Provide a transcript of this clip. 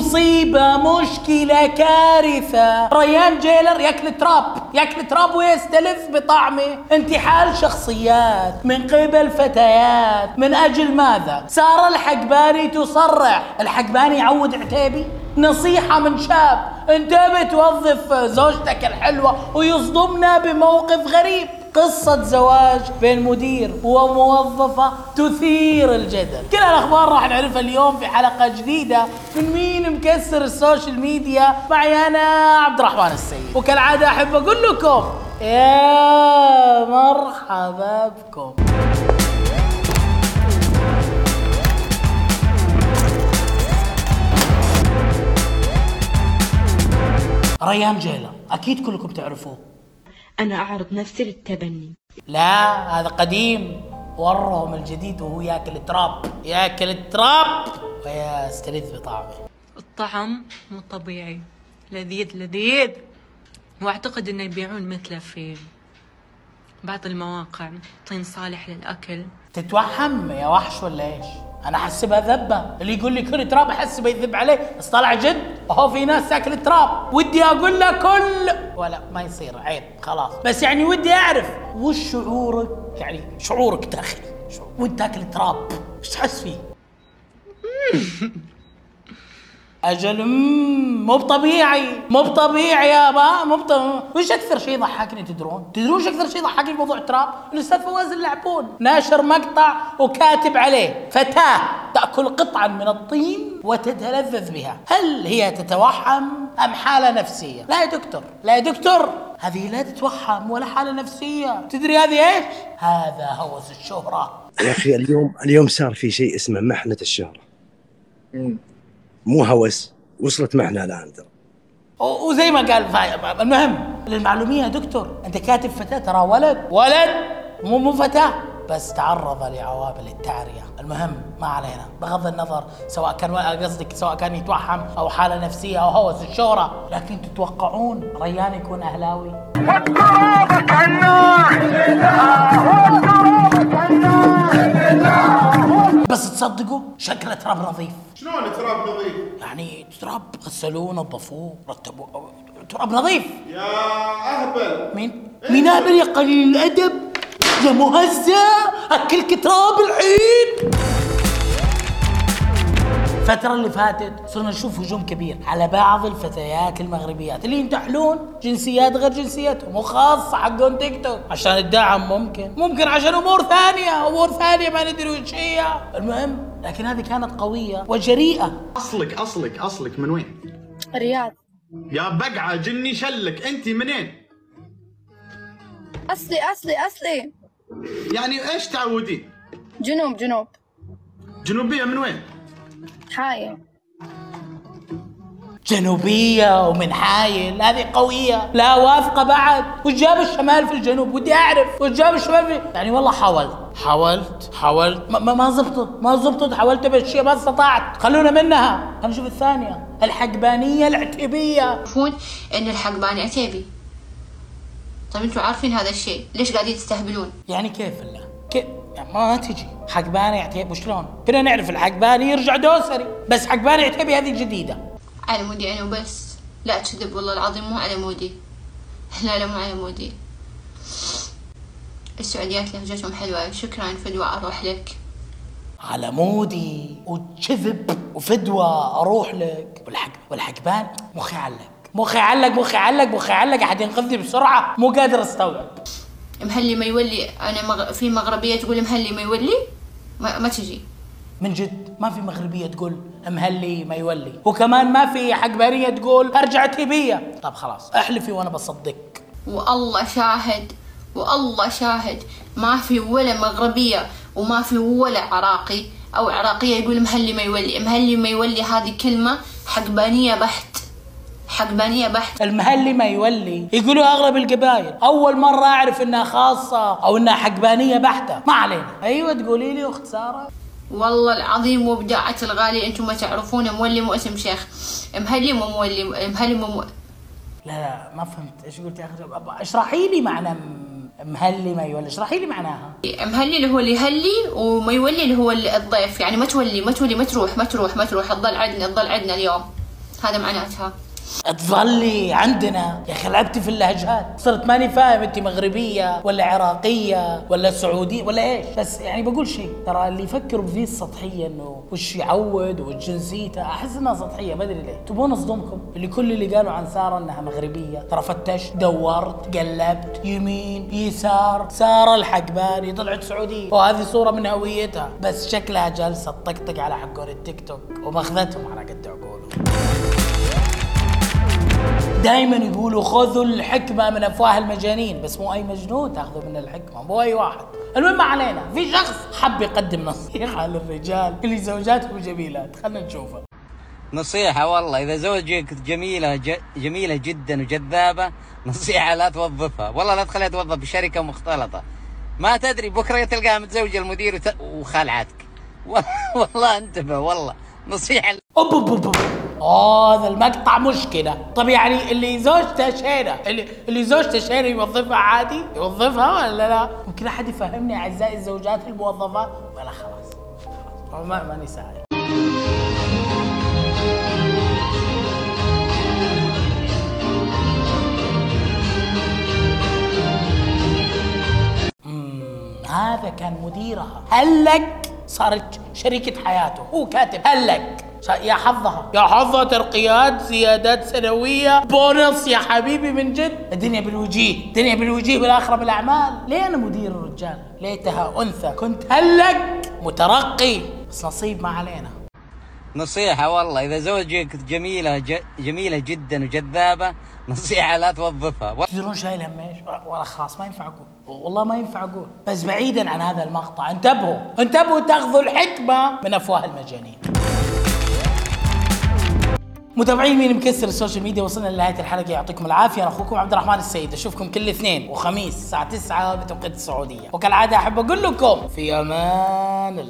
مصيبة مشكلة كارثة. ريان جيلر ياكل تراب ياكل تراب ويستلذ بطعمه انتحال شخصيات من قبل فتيات. من أجل ماذا؟ سارة الحقباني تصرح. الحقباني يعود عتيبي. نصيحة من شاب. انت بتوظف زوجتك الحلوة ويصدمنا بموقف غريب. قصة زواج بين مدير وموظفة تثير الجدل. كل الأخبار راح نعرفها اليوم في حلقة جديدة من مين مكسر ال social media معي أنا عبد الرحمن السيد. وكالعادة أحب أقول لكم يا مرحبا بكم. ريان جيلر أكيد كلكم تعرفوه. أنا أعرض نفسي للتبني. لا هذا قديم. ورهم الجديد وهو ياكل تراب ياكل تراب ويستلذ بطعمه. الطعم مو طبيعي. لذيذ لذيذ. وأعتقد إنه يبيعون مثله في بعض المواقع. طين صالح للأكل. تتوهم يا وحش ولا إيش؟ أنا احسبها ذبه اللي يقول لي كل تراب احسبه يذب عليه بس طلع جد. وهو في ناس تاكل تراب ودي أقول له كل ولا ما يصير عيب خلاص بس يعني ودي أعرف وش شعورك يعني شعورك داخلي شعور. وانت تاكل تراب إيش تحس فيه؟ أجل مو بطبيعي مو بطبيعي يابا مو بطبيعي وش أكثر شيء ضحكني تدرون؟ تدرون وش أكثر شيء ضحكني في موضوع تراب؟ الاستاذ فواز اللعبون ناشر مقطع وكاتب عليه فتاة تأكل قطعا من الطين وتتلذذ بها، هل هي تتوحم أم حالة نفسية؟ لا يا دكتور، لا يا دكتور، هذه لا تتوحم ولا حالة نفسية، تدري هذه إيش؟ هذا هوس الشهرة. يا أخي اليوم اليوم صار في شيء اسمه محنة الشهرة مو هوس وصلت محنه الآن ترى. وزي ما قال المهم للمعلومية يا دكتور أنت كاتب فتاة ترى ولد؟ ولد! مو مو فتاة. بس تعرض لعوامل التعرية. المهم ما علينا. بغض النظر سواء كان قصدك سواء كان يتوحم أو حالة نفسية أو هوس الشهرة. لكن تتوقعون ريان يكون أهلاوي؟ بس تصدقوا شكله تراب نظيف شلون تراب نظيف؟ يعني تراب غسلوه نظفوه رتبوه. تراب نظيف يا أهبل. مين؟ مين أهبل يا قليل الأدب؟ يا مهزأ أكلك تراب الحين الفترة اللي فاتت صرنا نشوف هجوم كبير على بعض الفتيات المغربيات اللي ينتحلون جنسيات غير جنسيتهم وخاصة حقون تيك توك عشان الدعم ممكن ممكن عشان أمور ثانية أمور ثانية ما ندري وش هي المهم لكن هذه كانت قوية وجريئة أصلك أصلك أصلك من وين؟ الرياض يا بقعة جني شلك أنت منين؟ أصلي أصلي أصلي يعني إيش تعودين؟ جنوب جنوب جنوبية من وين؟ حايل جنوبية ومن حايل هذه قوية لا واثقة بعد. وش جاب الشمال في الجنوب ودي أعرف. وش جاب الشمال في يعني والله حاولت. حاولت حاولت. ما, ما, زبطت ما زبطت. حاولت بهالشيء ما استطعت. خلونا منها. خلينا نشوف الثانية. الحقبانية العتيبية. يعرفون إن الحقباني عتيبي. طيب أنتوا عارفين هذا الشيء. ليش قاعدين تستهبلون؟ يعني كيف الله كيف يعني ما تجي. حقباني عتيبي وشلون كنا نعرف الحقباني يرجع دوسري. بس حقباني عتيبي هذه جديدة على مودي أنا وبس. لا تكذب والله العظيم مو على مودي. لا لا مو على مودي. السعوديات لهجتهم حلوة. شكرا فدوى أروح لك. على مودي وكذب وفدوى أروح لك. والحق والحقبان مخي علق مخي علق مخي علق مخي علق أحد ينقذني بسرعة. مو قادر أستوعب. مهلي ما يولي أنا مغ... في مغربية تقول مهلي ما يولي؟ ما, ما تجي. من جد؟ ما في مغربية تقول مهلي ما يولي. وكمان ما في حقبانيه تقول أرجع تيبيه طب خلاص أحلفي وأنا بصدقك والله شاهد والله شاهد. ما في ولا مغربية وما في ولا عراقي. أو عراقية يقول مهلي ما يولي. مهلي ما يولي هذه كلمة حقبانية بحت. حقبانية بحت المهلي ما يولي. يقولوا اغلب القبائل. أول مرة أعرف إنها خاصة أو إنها حقبانيه بحتة. ما علينا. أيوه تقولي لي أخت سارة. والله العظيم وبداعة الغالي. أنتم ما تعرفون مولي مو اسم شيخ. مهلي مو مولي مهلي مو مو... لا لا ما فهمت. إيش قلت يا أخي؟ اشرحي لي معنى مهلي ما يولي. اشرحي لي معناها. مهلي اللي هو اللي يهلي وما يولي اللي هو الضيف. يعني ما تولي ما تولي ما تروح ما تروح ما تروح. تظل عندنا تظل عندنا اليوم. هذا معناتها. تظلي عندنا. يا أخي لعبتي في اللهجات. صرت ماني فاهم انت مغربية ولا عراقية ولا سعودية ولا إيش. بس يعني بقول شيء ترى اللي يفكروا بذي السطحية إنه وش يعود وش جنسيته أحس إنها سطحية ما أدري ليه. تبون أصدمكم؟ اللي كل اللي قالوا عن سارة إنها مغربية. ترى فتشت دورت قلبت يمين يسار. سارة الحقباني طلعت سعودية. وهذه صورة من هويتها. بس شكلها جالسة تطقطق على حقون التيك توك ومأخذتهم على قد عقولهم. دائما يقولوا خذوا الحكمة من أفواه المجانين بس مو أي مجنون تأخذوا من الحكمة مو أي واحد. المهم ما علينا في شخص حب يقدم نصيحة للرجال اللي زوجاتهم جميلات خلينا نشوفه. نصيحة والله إذا زوجك جميلة ج... جميلة جدا وجذابة نصيحة لا توظفها. والله لا تخليها توظف بشركة مختلطة. ما تدري بكرة تلقاها متزوجة المدير وت... وخالعتك والله انتبه والله. نصيحة أوب أوب أوب. أوب. هذا المقطع مشكلة. طب يعني اللي زوجته شينة اللي اللي زوجته شينة يوظفها عادي؟ يوظفها ولا لا؟ ممكن أحد يفهمني أعزائي الزوجات الموظفات ولا خلاص. خلاص. ما ماني سائل هذا كان مديرها. هلك صارت شريكة حياته. هو كاتب هلك. يا حظها. يا حظها ترقيات زيادات سنوية. بونص يا حبيبي من جد. الدنيا بالوجيه. الدنيا بالوجيه بالآخرة بالأعمال. ليه أنا مدير الرجال؟ ليتها أنثى. كنت هلك. مترقي. بس نصيب ما علينا. نصيحة والله إذا زوجك جميلة ج... جميلة جدا وجذابة نصيحة لا توظفها. تدرون شايل هم إيش؟ ولا خلاص ما ينفع أقول. والله ما ينفع أقول. بس بعيدا عن هذا المقطع انتبهوا انتبهوا تاخذوا الحكمة من أفواه المجانين. متابعين مين مكسر السوشيال ميديا وصلنا لنهاية الحلقة. يعطيكم العافية. أنا أخوكم عبد الرحمن السيد. أشوفكم كل اثنين وخميس الساعة 9 بتوقيت السعودية. وكالعادة أحب أقول لكم في أمان الله.